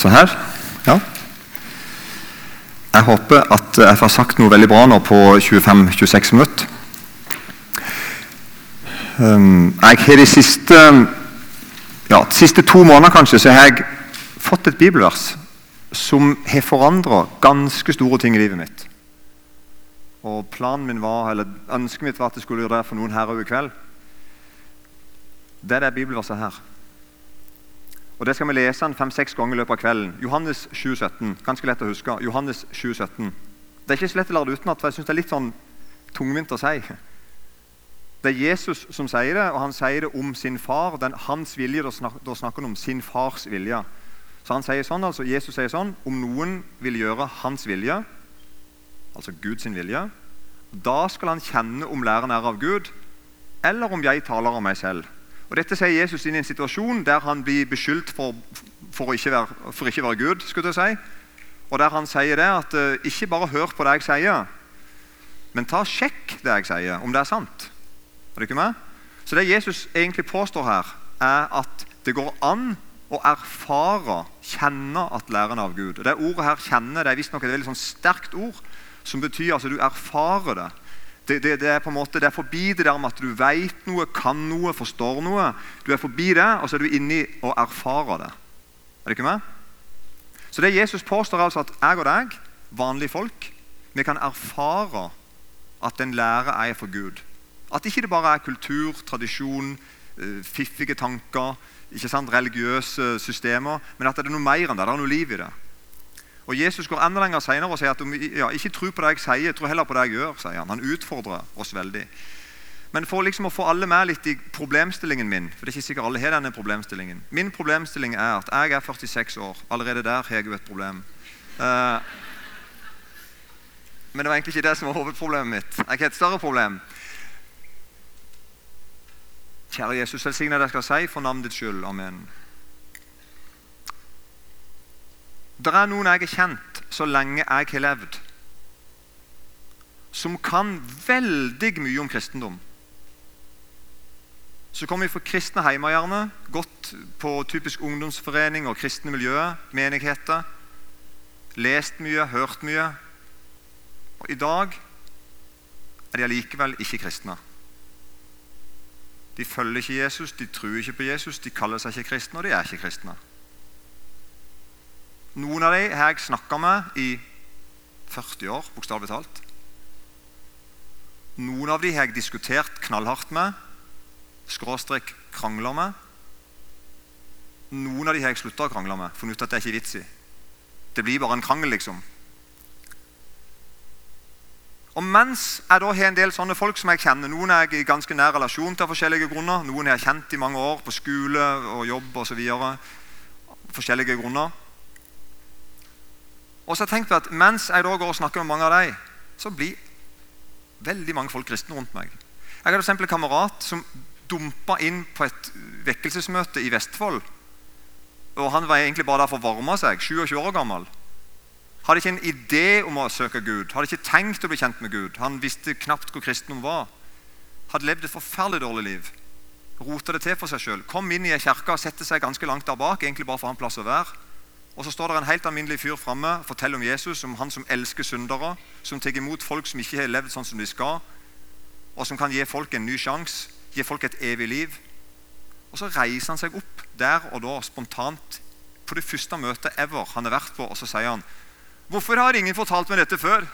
Så her. Ja. Jeg håper at jeg får sagt noe veldig bra nå på 25-26 minutter. Um, jeg har de siste, ja, de siste to månedene kanskje, så har jeg fått et bibelvers som har forandra ganske store ting i livet mitt. Og planen min var, eller Ønsket mitt var at det skulle gjøre det for noen her i kveld. Det er det bibelverset her. Og Det skal vi lese fem-seks ganger i løpet av kvelden. Johannes 7,17. Ganske lett å huske. Johannes 7,17. Det er ikke så lett å lære det utenat, for jeg synes det er litt sånn tungvint å si. Det er Jesus som sier det, og han sier det om sin far. Den, hans vilje, Da snakker, han om sin fars vilje. Så han sier sånn, altså Jesus sier sånn Om noen vil gjøre hans vilje, altså Guds vilje, da skal han kjenne om læren er av Gud, eller om jeg taler av meg selv. Og Dette sier Jesus inn i en situasjon der han blir beskyldt for, for, ikke, være, for ikke være Gud. skulle jeg si. Og der han sier det at uh, ikke bare hør på det jeg sier, men ta sjekk det jeg sier, om det er sant. Er det ikke med? Så det Jesus egentlig påstår her, er at det går an å erfare, kjenne at læren av Gud. Og Det ordet her 'kjenne' det er visstnok et veldig sånn sterkt ord som betyr altså du erfarer det. Det, det, det, er på en måte, det er forbi det der med at du vet noe, kan noe, forstår noe. Du er forbi det, og så er du inni og erfarer det. Er det ikke med? Så det Jesus påstår altså at jeg og deg, vanlige folk, vi kan erfare at den lære er for Gud. At ikke det bare er kultur, tradisjon, eh, fiffige tanker, ikke sant, religiøse systemer, men at det er noe mer enn det. Det er noe liv i det. Og Jesus går enda lenger senere og sier at ja, ikke tro på det jeg sier, tro heller på det jeg gjør. sier Han Han utfordrer oss veldig. Men for liksom å få alle med litt i problemstillingen min for det er ikke sikkert alle har denne problemstillingen. Min problemstilling er at jeg er 46 år. Allerede der har jeg jo et problem. Uh, men det var egentlig ikke det som var hovedproblemet mitt. Jeg har et større problem. Kjære Jesus, velsigne det jeg skal si for navnet ditt skyld. Amen. Det er noen jeg har kjent så lenge jeg har levd, som kan veldig mye om kristendom. Så kommer vi fra kristne hjemme. Gått på typisk ungdomsforening og kristne miljøer, menigheter. Lest mye, hørt mye. Og i dag er de allikevel ikke kristne. De følger ikke Jesus, de tror ikke på Jesus, de kaller seg ikke kristne, og de er ikke kristne. Noen av dem har jeg snakka med i 40 år, bokstavelig talt. Noen av dem har jeg diskutert knallhardt med, skråstrek krangler med. Noen av dem har jeg slutta å krangle med, funnet ut at det er ikke vits i. Det blir bare en krangel, liksom. Og mens jeg da har en del sånne folk som jeg kjenner, Noen er jeg i ganske nær relasjon til av forskjellige grunner. Noen har jeg kjent i mange år på skole og jobb osv. Forskjellige grunner. Og så har jeg tenkt at Mens jeg da går og snakker med mange av dem, så blir veldig mange folk kristne rundt meg. Jeg hadde for en kamerat som dumpa inn på et vekkelsesmøte i Vestfold. Og Han var egentlig bare der for å varme seg. 27 år gammel. Hadde ikke en idé om å søke Gud. Hadde ikke tenkt å bli kjent med Gud. Han visste knapt hvor kristendom var. Hadde levd et forferdelig dårlig liv. Rota det til for seg sjøl. Kom inn i ei kirke og sette seg ganske langt der bak. egentlig bare for å ha en plass å være. Og så står det en helt alminnelig fyr framme og forteller om Jesus, om han som elsker syndere, som tar imot folk som ikke har levd sånn som de skal, og som kan gi folk en ny sjanse, gi folk et evig liv. Og Så reiser han seg opp der og da spontant på det første møtet ever han har vært på, og så sier han Hvorfor har ingen fortalt meg dette før?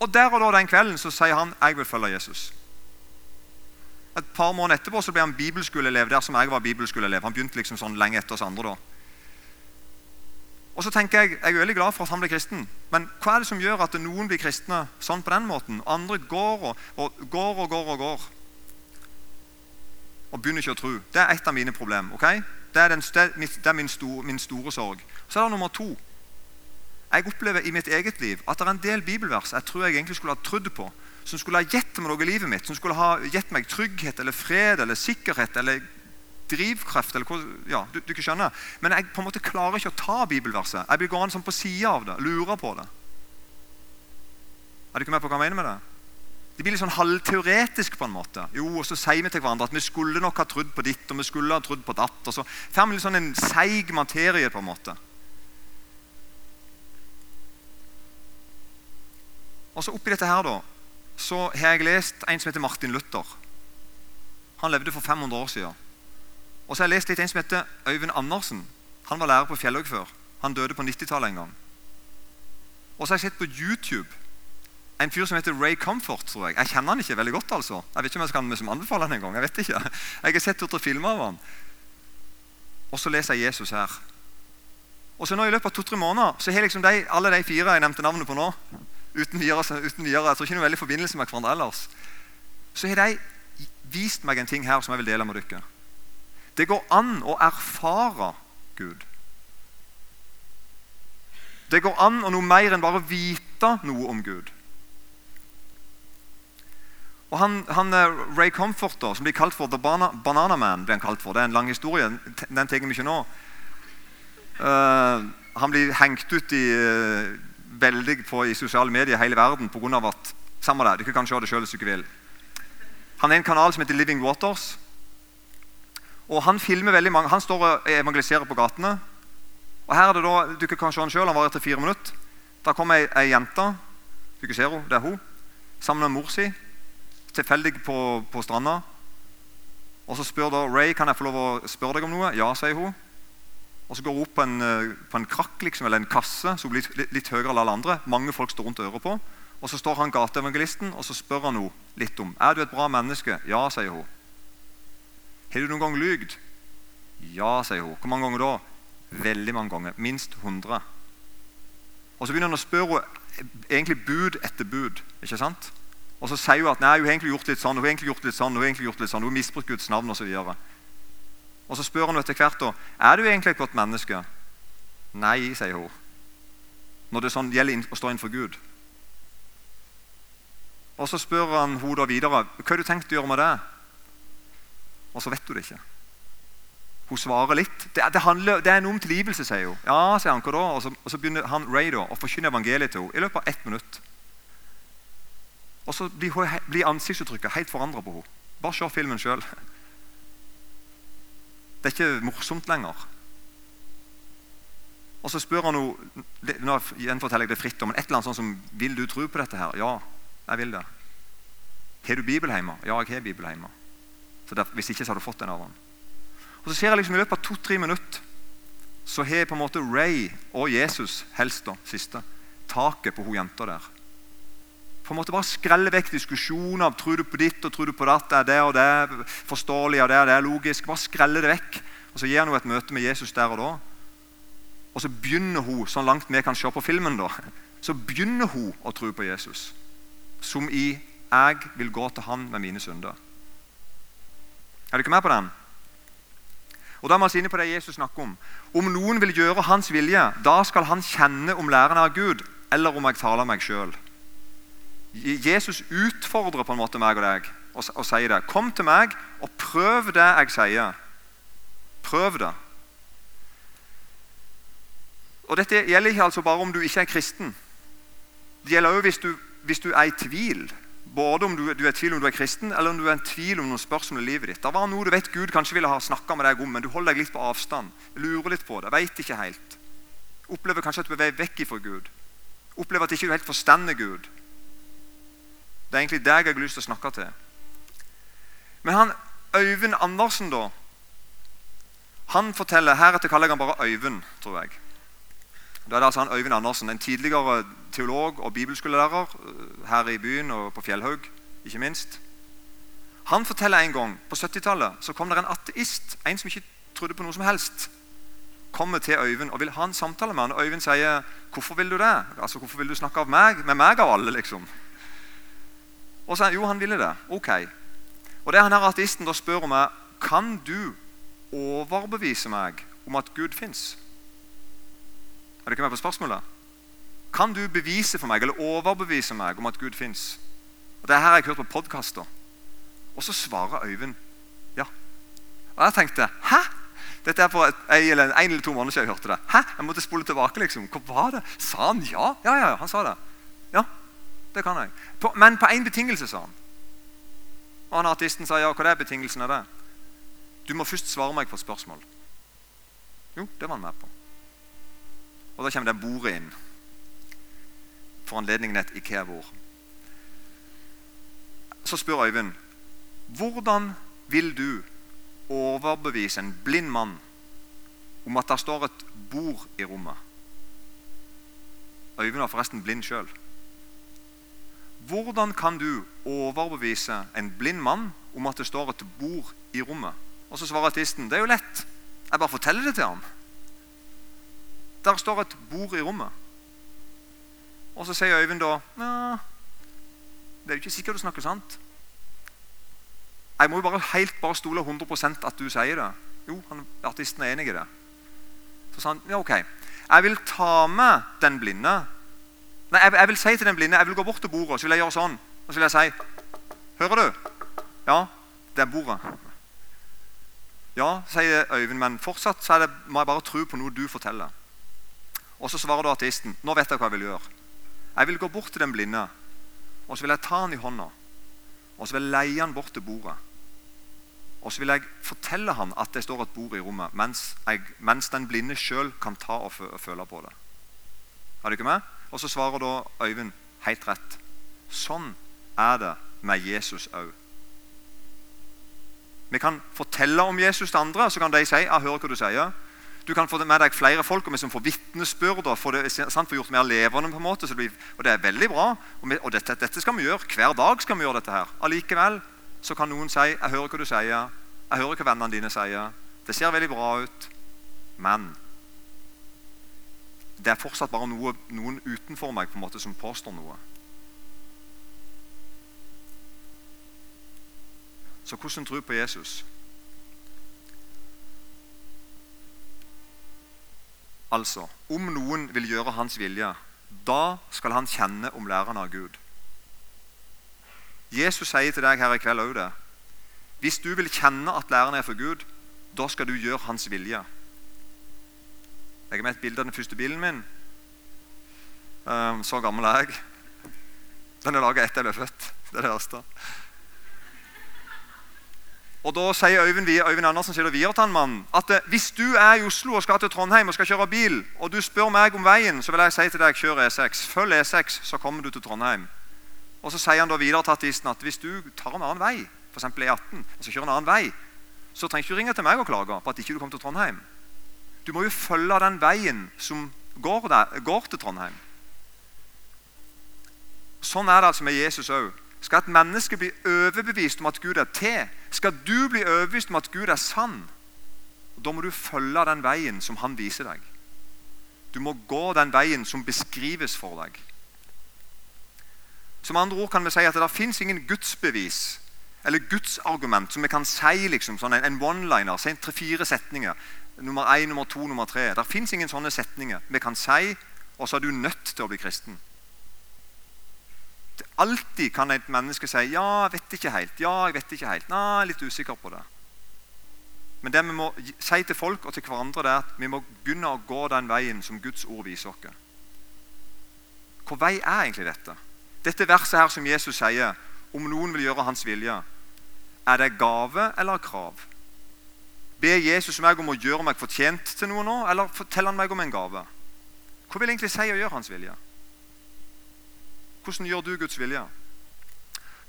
Og Der og da den kvelden så sier han jeg vil følge Jesus. Et par måneder etterpå så ble han bibelskoleelev der som jeg var bibelskoleelev. Han begynte liksom sånn lenge etter oss andre da. Og så tenker Jeg jeg er veldig glad for at han ble kristen, men hva er det som gjør at noen blir kristne sånn på den måten, andre går og, og går og går og går og begynner ikke å tro? Det er et av mine problemer. Okay? Det er, den, det er min, store, min store sorg. Så er det nummer to. Jeg opplever i mitt eget liv at det er en del bibelvers jeg tror jeg egentlig skulle ha trodd på, som skulle ha gitt meg noe i livet mitt, som skulle ha gitt meg trygghet eller fred eller sikkerhet eller drivkraft. eller hva, ja, du, du ikke skjønner. Men jeg på en måte klarer ikke å ta bibelverset. Jeg blir gående sånn på sida av det, lurer på det. Er du ikke med på hva jeg mener med det? Det blir litt sånn halvteoretisk på en måte. Jo, og Så sier vi til hverandre at vi skulle nok ha trodd på ditt og vi skulle ha trodd på datt. og Så får vi litt sånn en seig materie. på en måte. Og så oppi dette her da, så har jeg lest en som heter Martin Luther. Han levde for 500 år siden. Og så har jeg lest litt en som heter Øyvind Andersen. Han var lærer på Fjellhaug før. Han døde på 90-tallet en gang. Og så har jeg sett på YouTube en fyr som heter Ray Comfort. tror Jeg Jeg kjenner han ikke veldig godt. altså. Jeg vet ikke om jeg skal liksom anbefale han en gang. Jeg vet ikke. Jeg har sett to-tre filmer av han. Og så leser jeg Jesus her. Og så nå I løpet av to-tre måneder så har liksom de, alle de fire jeg nevnte navnet på nå, uten videre, uten videre jeg tror ikke noe veldig forbindelse med hverandre ellers, så har de vist meg en ting her som jeg vil dele med dere. Det går an å erfare Gud. Det går an å noe mer enn bare vite noe om Gud. Og han, han, eh, Ray Comfort, som blir kalt for The Banana Man, blir han kalt for. det er en lang historie. Den tar vi ikke nå. Uh, han blir hengt ut i, uh, veldig på, i sosiale medier i hele verden pga. at Samme det, dere kan se det sjøl hvis dere vil. Han er en kanal som heter Living Waters. Og Han filmer veldig mange, han står og evangeliserer på gatene. Og her er det da, Du kan se han sjøl. Han varer etter fire minutter. Da kommer ei, ei jente. ikke ser henne, det er hun, sammen med mor si tilfeldig på, på stranda. Og Så spør da Ray kan jeg få lov å spørre deg om noe. Ja, sier hun. Og Så går hun opp på en, eh, på en krakk liksom, eller en kasse som blir litt, litt høyere enn alle andre. Mange folk står rundt øret på. Og Så står han gateevangelisten og så spør han henne litt om er du et bra menneske. Ja, sier hun. Har du noen gang lygd? Ja, sier hun. Hvor mange ganger da? Veldig mange ganger. Minst 100. Og Så begynner han å spørre egentlig bud etter bud. ikke sant? Og så sier hun at nei, hun har egentlig gjort litt sånn, hun har egentlig gjort litt sånn, hun har egentlig gjort litt sånn, hun har misbrukt Guds navn osv. Og, og så spør han etter hvert da, er du egentlig et godt menneske. Nei, sier hun. Når det sånn gjelder å stå innenfor Gud. Og Så spør han hun da videre hva har du tenkt å gjøre med det. Og så vet hun det ikke. Hun svarer litt. Det, det, handler, det er noe om tilgivelse, sier hun. Ja, sier han, hva da? Og så, og så begynner han Ray da, å forkynne evangeliet til henne i løpet av ett minutt. Og så blir, blir ansiktsuttrykket helt forandra på henne. Bare se filmen sjøl. Det er ikke morsomt lenger. Og så spør han henne nå gjenforteller jeg det fritt men et eller annet sånt som Vil du tro på dette her? Ja, jeg vil det. Har du Bibel hjemme? Ja, jeg har Bibel hjemme. Så der, Hvis ikke, så har du fått en av han. Og så ser jeg liksom I løpet av to-tre minutter så har på en måte Ray og Jesus helst da, siste, taket på hun jenta der på en måte bare skrelle vekk diskusjoner om tror du på ditt og tror du på datt, er det og det forståelig og det og det er logisk. Bare skrelle det vekk. Og Så gir henne et møte med Jesus der og da. Og så begynner hun, sånn langt vi kan se på filmen, da, så begynner hun å tro på Jesus. Som i 'Jeg vil gå til Han med mine synder'. Er du ikke med på den? Og da er vi inne på det Jesus snakker om. Om noen vil gjøre hans vilje, da skal han kjenne om læren er Gud, eller om jeg taler meg sjøl. Jesus utfordrer på en måte meg og deg og, og sier det. Kom til meg og prøv det jeg sier. Prøv det. Og Dette gjelder ikke altså bare om du ikke er kristen. Det gjelder òg hvis hvis du er i tvil. Både om du, du, er i tvil om du er kristen, eller om du er i tvil om noen spørsmål i livet ditt. Det var noe du vet Gud kanskje ville ha snakka med deg om, men du holder deg litt på avstand. Lurer litt på det, vet ikke helt. Opplever kanskje at du er vei vekk fra Gud. Opplever at du ikke helt forstander Gud. Det er egentlig deg jeg har lyst til å snakke til. Men han Øyvind Andersen, da Han forteller Heretter kaller jeg han bare Øyvind, tror jeg. Da er det altså han Øyvind Andersen, en tidligere teolog og bibelskolelærer eh, her i byen og på Fjellhaug, ikke minst. Han forteller en gang på 70-tallet så kom det en ateist, en som ikke trodde på noe som helst, kommer til Øyvind og vil ha en samtale med han. Og Øyvind sier 'Hvorfor vil du det?' Altså, 'Hvorfor vil du snakke meg, med meg av alle?' liksom. Og så jo, han ville det. Ok. Og det han her ateisten da spør om, er kan du overbevise meg om at Gud fins? Er ikke med på spørsmålet? Kan du bevise for meg, eller overbevise meg om at Gud fins? Det her har jeg hørt på podkaster. Og så svarer Øyvind ja. Og jeg tenkte Hæ? Dette er for en eller, en eller to måneder siden jeg hørte det. Hæ? Jeg måtte spole tilbake. liksom. Hva var det? Sa han ja? Ja, ja, han sa det. Ja. det kan jeg. På, men på én betingelse, sa han. Og han artisten sa ja, hva er betingelsen av det? Du må først svare meg på et spørsmål. Jo, det var han med på. Og da kommer det bordet inn. For anledningen et Ikea-bord. Så spør Øyvind hvordan vil du overbevise en blind mann om at det står et bord i rommet? Øyvind var forresten blind sjøl. Hvordan kan du overbevise en blind mann om at det står et bord i rommet? Og så svarer artisten det er jo lett. Jeg bare forteller det til ham. Der står et bord i rommet. Og så sier Øyvind da ja, Det er jo ikke sikkert du snakker sant. Jeg må jo bare helt bare stole 100% at du sier det. Jo, han, artisten er enig i det. Så sa han ja, ok. Jeg vil ta med den blinde. Nei, jeg, jeg, vil si til den blinde Jeg vil gå bort til bordet så vil jeg gjøre sånn. Og så vil jeg si Hører du? Ja, det er bordet. Ja, sier Øyvind, men fortsatt det, må jeg bare tro på noe du forteller. Og Så svarer da artisten nå vet jeg hva jeg vil gjøre. Jeg vil gå bort til den blinde og så vil jeg ta han i hånda og så vil jeg leie han bort til bordet. Og så vil jeg fortelle han at det står et bord i rommet, mens, jeg, mens den blinde sjøl kan ta og, føle på det. Er du ikke med? Og så svarer da Øyvind helt rett. Sånn er det med Jesus òg. Vi kan fortelle om Jesus til andre, så kan de si 'Jeg hører hva du sier'. Du kan få med deg flere folk og vi som får vitnesbyrd og få, det, sant, får gjort mer levende. på en måte, det blir, og Det er veldig bra. Og, vi, og dette, dette, skal vi gjøre. Hver dag skal vi gjøre dette. her. Allikevel så kan noen si 'Jeg hører hva du sier'. 'Jeg hører hva vennene dine sier'. 'Det ser veldig bra ut', men det er fortsatt bare noe, noen utenfor meg på en måte som påstår noe. Så hvordan tro på Jesus? Altså, om noen vil gjøre hans vilje, da skal han kjenne om læreren av Gud. Jesus sier til deg her i kveld òg det. Hvis du vil kjenne at læreren er for Gud, da skal du gjøre hans vilje. Jeg har med et bilde av den første bilen min. Um, så gammel er jeg. Den er laga etter jeg ble født. Det er det verste. Og Da sier Øyvind, Øyvind Andersen sier videre til mannen at eh, hvis du er i Oslo og skal til Trondheim og skal kjøre bil, og du spør meg om veien, så vil jeg si til deg kjør E6. Følg E6, så kommer du til Trondheim. Og Så sier han da videre til artisten at hvis du tar en annen vei, f.eks. E18, og så kjører en annen vei, så trenger du ikke ringe til meg og klage på at ikke du kommer til Trondheim. Du må jo følge den veien som går, der, går til Trondheim. Sånn er det altså med Jesus òg. Skal et menneske bli overbevist om at Gud er til, skal du bli overbevist om at Gud er sann, da må du følge den veien som han viser deg. Du må gå den veien som beskrives for deg. Som andre ord kan vi si at Det fins ingen gudsbevis eller gudsargument som vi kan si liksom, sånn en, one-liner. Si tre-fire setninger. Nummer én, nummer to, nummer tre. Det fins ingen sånne setninger vi kan si, og så er du nødt til å bli kristen. Alltid kan et menneske si 'ja, jeg vet ikke helt', 'ja, jeg vet ikke helt', 'nei, jeg er litt usikker på det'. Men det vi må si til folk og til hverandre, det er at vi må begynne å gå den veien som Guds ord viser oss. Hvor vei er egentlig dette? Dette verset her som Jesus sier, om noen vil gjøre hans vilje, er det gave eller krav? Ber Jesus meg om å gjøre meg fortjent til noe nå, eller forteller han meg om en gave? Hva vil egentlig si å gjøre hans vilje? Hvordan gjør du Guds vilje?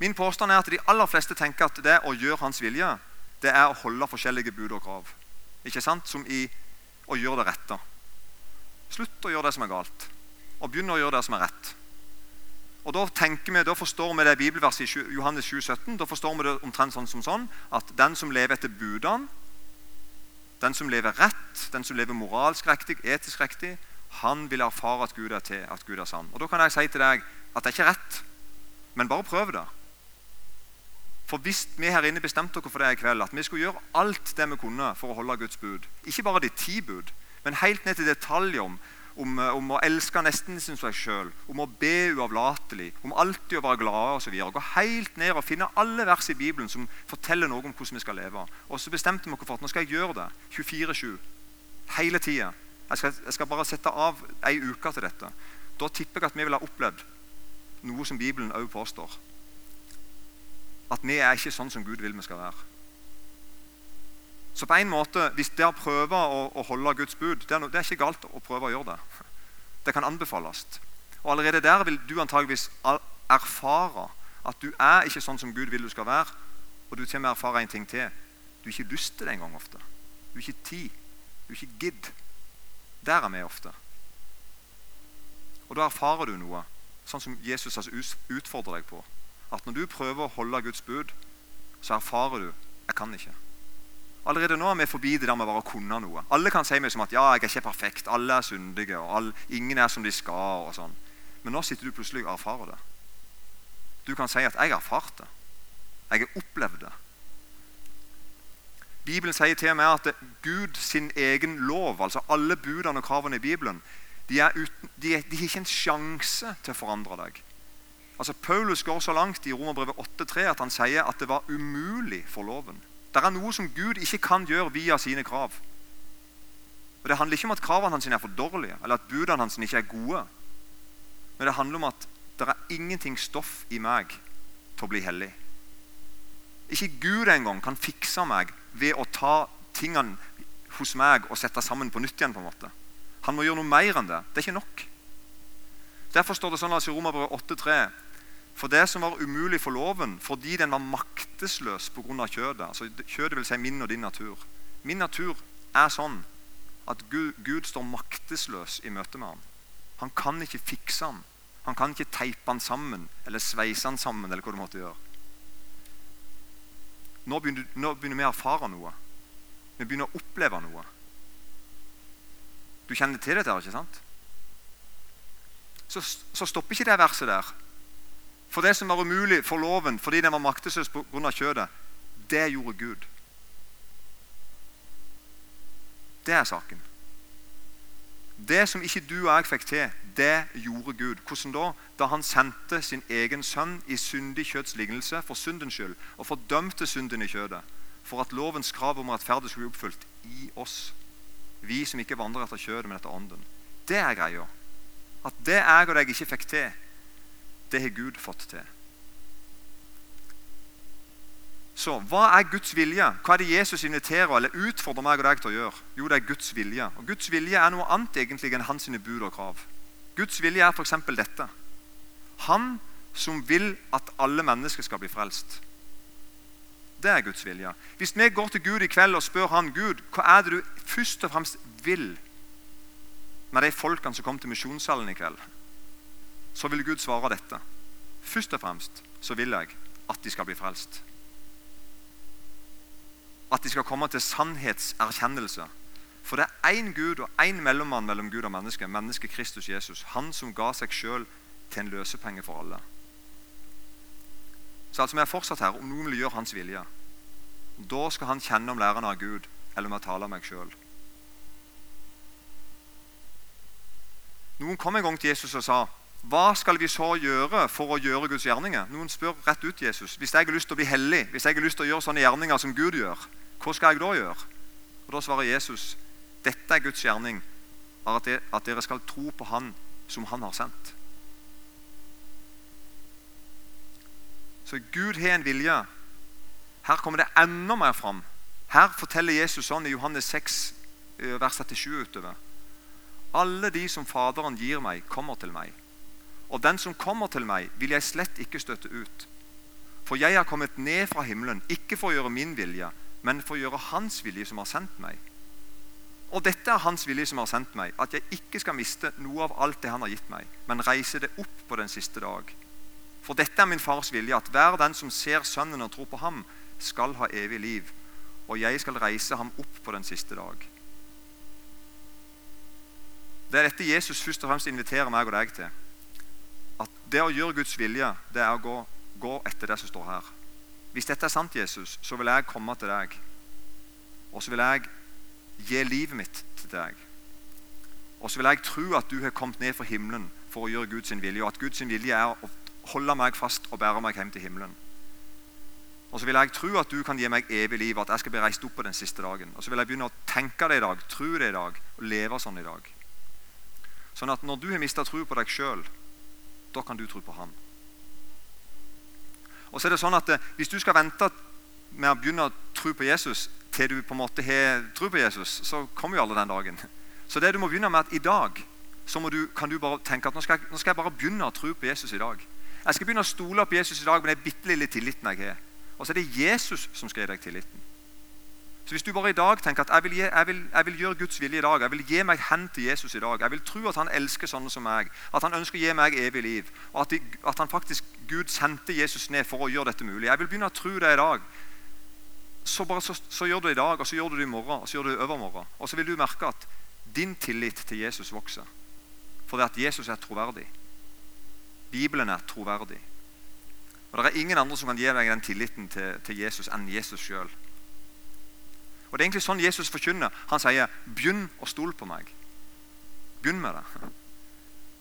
Min påstand er at de aller fleste tenker at det å gjøre Hans vilje, det er å holde forskjellige bud og krav. Ikke sant? Som i å gjøre det rette. Slutt å gjøre det som er galt, og begynne å gjøre det som er rett. Og Da tenker vi, da forstår vi det bibelverset i Johannes 7, 17, da forstår vi det omtrent sånn som sånn at den som lever etter budene, den som lever rett, den som lever moralsk riktig, etisk riktig, han vil erfare at Gud er til, at Gud er sann. Og Da kan jeg si til deg at det er ikke rett, men bare prøv det. For hvis vi her inne bestemte dere for det i kveld, at vi skulle gjøre alt det vi kunne for å holde Guds bud, ikke bare de ti bud, men helt ned til detaljer om, om, om å elske nesten sin seg sjøl, om å be uavlatelig, om alltid å være glade osv. Gå helt ned og finne alle vers i Bibelen som forteller noe om hvordan vi skal leve. Og så bestemte vi oss for at nå skal jeg gjøre det 24-7. Hele tida. Jeg, jeg, skal bare sette av ei uke til dette. Da tipper jeg at vi ville ha opplevd noe som Bibelen også påstår. At vi er ikke sånn som Gud vil vi skal være. Så på en måte, hvis det å prøve å, holde Guds bud, det er, det er, ikke galt å prøve å gjøre det. Det kan anbefales. Og Allerede der vil du antageligvis erfare at du er ikke sånn som Gud vil du skal være. Og du til å erfare en ting til. Du har ikke lyst til det engang ofte. Du har ikke tid. Du har ikke gidd. Der er vi ofte. Og da erfarer du noe, sånn som Jesus har utfordrer deg på. At når du prøver å holde Guds bud, så erfarer du 'jeg kan ikke'. Allerede nå er vi forbi det der med bare å kunne noe. Alle kan si meg som at 'ja, jeg er ikke perfekt', alle er syndige, og alle, ingen er som de skal. og sånn. Men nå sitter du plutselig og erfarer det. Du kan si at 'jeg har erfart det'. Jeg har opplevd det. Bibelen sier til med at Gud sin egen lov, altså alle budene og kravene i Bibelen, de, uten, de, de har ikke en sjanse til å forandre deg. Altså Paulus går så langt i Romerbrevet 8,3 at han sier at det var umulig for loven. Det er noe som Gud ikke kan gjøre via sine krav. Og Det handler ikke om at kravene hans er for dårlige, eller at budene hans ikke er gode. Men det handler om at det er ingenting stoff i meg til å bli hellig. Ikke Gud engang kan fikse meg ved å ta tingene hos meg og sette sammen på nytt igjen. på en måte. Han må gjøre noe mer enn det. Det er ikke nok. Derfor står det sånn altså i Romerbrevet 8,3 For det som var umulig for loven fordi den var maktesløs pga. kjødet altså Kjødet vil si min og din natur. Min natur er sånn at Gud, Gud står maktesløs i møte med ham. Han kan ikke fikse ham. Han kan ikke teipe han sammen eller sveise han sammen. eller hva du måtte gjøre. Nå begynner, nå begynner vi å erfare noe. Vi begynner å oppleve noe. Du kjenner til dette, ikke sant? Så, så stopper ikke det verset der. For det som var umulig for loven fordi den var maktesløs pga. kjødet, det gjorde Gud. Det er saken. Det som ikke du og jeg fikk til, det gjorde Gud. Hvordan da? Da han sendte sin egen sønn i syndig kjøds lignelse for syndens skyld og fordømte synden i kjødet, for at lovens krav om rettferdighet skulle bli oppfylt i oss. Vi som ikke vandrer etter kjødet, men etter ånden. Det er greia. At det jeg og deg ikke fikk til, det har Gud fått til. Så hva er Guds vilje? Hva er det Jesus inviterer eller utfordrer meg og deg til å gjøre? Jo, det er Guds vilje. Og Guds vilje er noe annet egentlig enn hans bud og krav. Guds vilje er f.eks. dette. Han som vil at alle mennesker skal bli frelst. Det er Guds vilje. Hvis vi går til Gud i kveld og spør han, Gud, hva er det du først og fremst vil med de folkene som kom til misjonssalen i kveld, så vil Gud svare dette. Først og fremst så vil jeg at de skal bli frelst. At de skal komme til sannhetserkjennelse. For det er én Gud og én mellommann mellom Gud og menneske, mennesket Kristus Jesus. Han som ga seg sjøl til en løsepenge for alle. Så altså vi er fortsatt her om noen vil gjøre hans vilje. Da skal han kjenne om læreren av Gud eller om jeg taler meg sjøl. Noen kom en gang til Jesus og sa hva skal vi så gjøre for å gjøre Guds gjerninger? Noen spør rett ut Jesus. Hvis jeg har lyst til å bli hellig, hvis jeg har lyst til å gjøre sånne gjerninger som Gud gjør, hva skal jeg da gjøre? Og Da svarer Jesus dette er Guds gjerning, at dere skal tro på Han som Han har sendt. Så Gud har en vilje. Her kommer det enda mer fram. Her forteller Jesus sånn i Johannes 6, eh, vers 37 utover. Alle de som Faderen gir meg, kommer til meg. Og den som kommer til meg, vil jeg slett ikke støtte ut. For jeg har kommet ned fra himmelen, ikke for å gjøre min vilje, men for å gjøre Hans vilje, som har sendt meg. Og dette er Hans vilje som har sendt meg, at jeg ikke skal miste noe av alt det Han har gitt meg, men reise det opp på den siste dag. For dette er min fars vilje, at hver den som ser Sønnen og tror på ham, skal ha evig liv. Og jeg skal reise ham opp på den siste dag. Det er dette Jesus først og fremst inviterer meg og deg til. At Det å gjøre Guds vilje, det er å gå, gå etter det som står her. Hvis dette er sant, Jesus, så vil jeg komme til deg. Og så vil jeg gi livet mitt til deg. Og så vil jeg tro at du har kommet ned fra himmelen for å gjøre Guds vilje, og at Guds vilje er å holde meg fast og bære meg hjem til himmelen. Og så vil jeg tro at du kan gi meg evig liv, at jeg skal bli reist opp på den siste dagen. Og så vil jeg begynne å tenke det i dag, tro det i dag og leve sånn i dag. Sånn at når du har mista tro på deg sjøl, da kan du tro på Han. Og så er det sånn at eh, Hvis du skal vente med å begynne å tro på Jesus til du på en måte har tro på Jesus, så kommer jo alle den dagen. Så det du må begynne med at i dag så du, kan du bare tenke at nå skal, jeg, nå skal, jeg, bare begynne å tro på Jesus i dag. Jeg skal begynne å stole på Jesus i dag med den bitte lille tilliten jeg har. Og så er det Jesus som skal gi deg tilliten. Så Hvis du bare i dag tenker at jeg vil, gi, jeg, vil, jeg vil, gjøre Guds vilje i dag, jeg vil gi meg hen til Jesus i dag, jeg vil tro at han elsker sånne som meg, at han ønsker å gi meg evig liv, og at, de, at han faktisk, Gud sendte Jesus ned for å gjøre dette mulig Jeg vil begynne å tro det i dag. Så, bare, så, så gjør du det i dag, og så gjør du det i morgen, og så gjør du det i overmorgen. Og så vil du merke at din tillit til Jesus vokser. Fordi at Jesus er troverdig. Bibelen er troverdig. Og Det er ingen andre som kan gi deg den tilliten til, til Jesus enn Jesus sjøl. Og Det er egentlig sånn Jesus forkynner. Han sier, 'Begynn å stole på meg'. Begynn med det.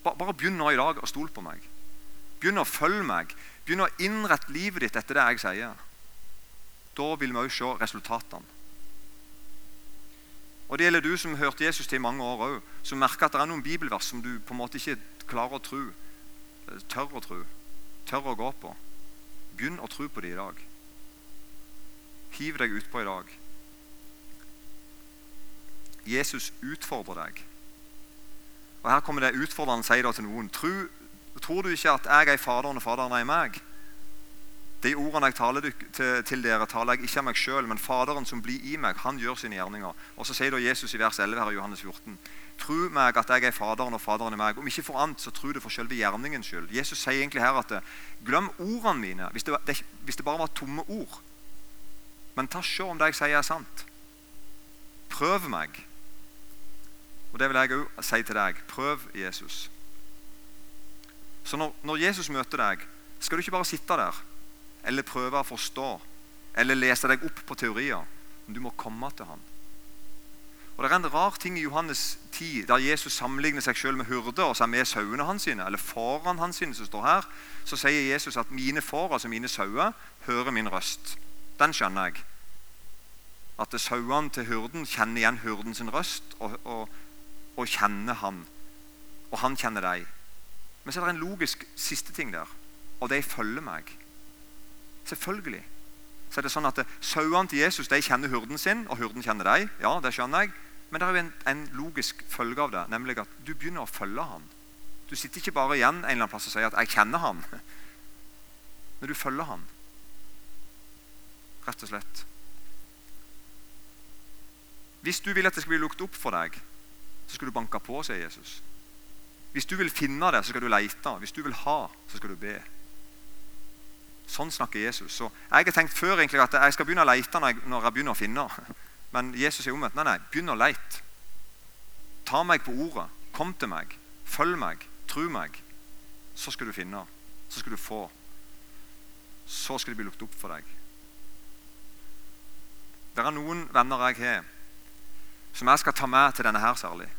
Bare, begynn nå i dag å stole på meg. Begynn å følge meg. Begynn å innrette livet ditt etter det jeg sier. Da vil vi òg se resultatene. Og Det gjelder du som hørte Jesus til i mange år òg, som merker at det er noen bibelvers som du på en måte ikke klarer å tro, tør å tro, tør å gå på. Begynn å tro på det i dag. Hiv deg utpå i dag. Jesus utfordrer deg. Og Her kommer det utfordrende sier til noen. Tror, tror du ikke at jeg er Faderen og Faderen er i meg? De ordene jeg taler til dere, taler jeg ikke av meg sjøl, men Faderen som blir i meg, han gjør sine gjerninger. Og Så sier da Jesus i vers 11 her i Johannes 14.: Tro meg at jeg er Faderen og Faderen er meg. Om ikke for annet, så tro det for selve gjerningens skyld. Jesus sier egentlig her at glem ordene mine, hvis det, det, hvis det bare var tomme ord. Men ta se om det jeg sier, er sant. Prøv meg. Og Det vil jeg òg si til deg. Prøv Jesus. Så når, når, Jesus møter deg, skal du ikke bare sitte der eller prøve å forstå eller lese deg opp på teorier. Men du må komme til ham. Og Det er en rar ting i Johannes 10, der Jesus sammenligner seg selv med hyrder og så med sauene hans sine, eller foran hans sine som står her. Så sier Jesus at mine får, altså mine sauer, hører min røst. Den skjønner jeg. At sauene til hyrden kjenner igjen hyrden sin røst, og, og og kjenner han. Og han kjenner deg. Men så er det en logisk siste ting der. Og de følger meg. Selvfølgelig. Så er det sånn at Sauene til Jesus de kjenner hurden sin, og hurden kjenner deg. Ja, det skjønner jeg. Men det er jo en, en, logisk følge av det, nemlig at du begynner å følge ham. Du sitter ikke bare igjen en eller annen plass og sier at 'jeg kjenner ham'. Men du følger ham. Rett og slett. Hvis du vil at det skal bli lukket opp for deg, så skal du banke på, sier Jesus. Hvis du vil finne det, så skal du lete. Hvis du vil ha, så skal du be. Sånn snakker Jesus. Så Jeg har tenkt før egentlig at jeg skal begynne å lete når jeg, når jeg begynner å finne. Men Jesus er omvendt. Nei, nei, begynn å leite. Ta meg på ordet. Kom til meg. Følg meg. Tro meg. Så skal du finne. Så skal du få. Så skal det bli lukket opp for deg. Det er noen venner jeg har, som jeg skal ta med til denne her særlig.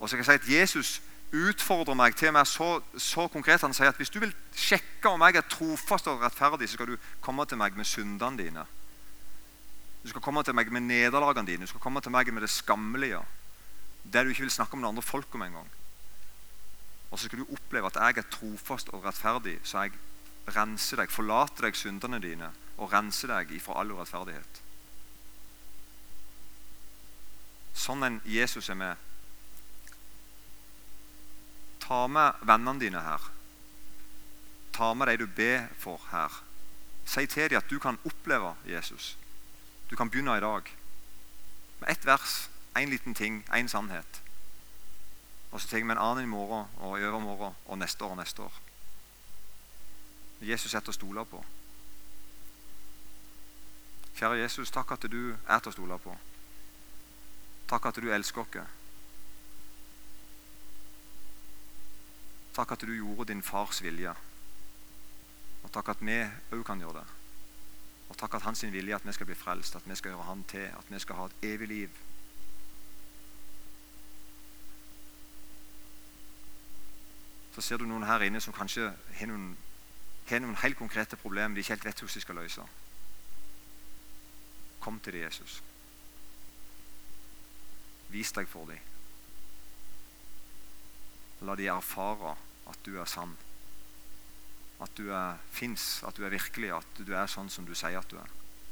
Og så kan jeg si at Jesus utfordrer meg til meg så, så konkret. Han sier at hvis du vil sjekke om jeg er trofast og rettferdig, så skal du komme til meg med syndene dine. Du skal komme til meg med nederlagene dine. Du skal komme til meg med det skammelige. Det du ikke vil snakke med det andre folk om engang. Og så skal du oppleve at jeg er trofast og rettferdig, så jeg renser deg, forlater deg syndene dine og renser deg ifra all urettferdighet. Sånn en Jesus er med. Ta med vennene dine her. Ta med de du ber for her. Si til dem at du kan oppleve Jesus. Du kan begynne i dag. Med ett vers, én liten ting, én sannhet. Og så tar vi en annen i morgen og i overmorgen og neste år og neste år. Jesus er til å stole på. Kjære Jesus, takk at du er til å stole på. Takk at du elsker oss. Takk at du gjorde din fars vilje. Og takk at vi òg kan gjøre det. Og takk at hans vilje er at vi skal bli frelst, at vi skal gjøre han til, at vi skal ha et evig liv. Så ser du noen her inne som kanskje har noen, har noen helt konkrete problemer de ikke helt vet hvordan de skal løse. Kom til det, Jesus. Vis deg for dem. La de erfare at du er sann. At du fins, at du er virkelig, at du er sånn som du sier at du er.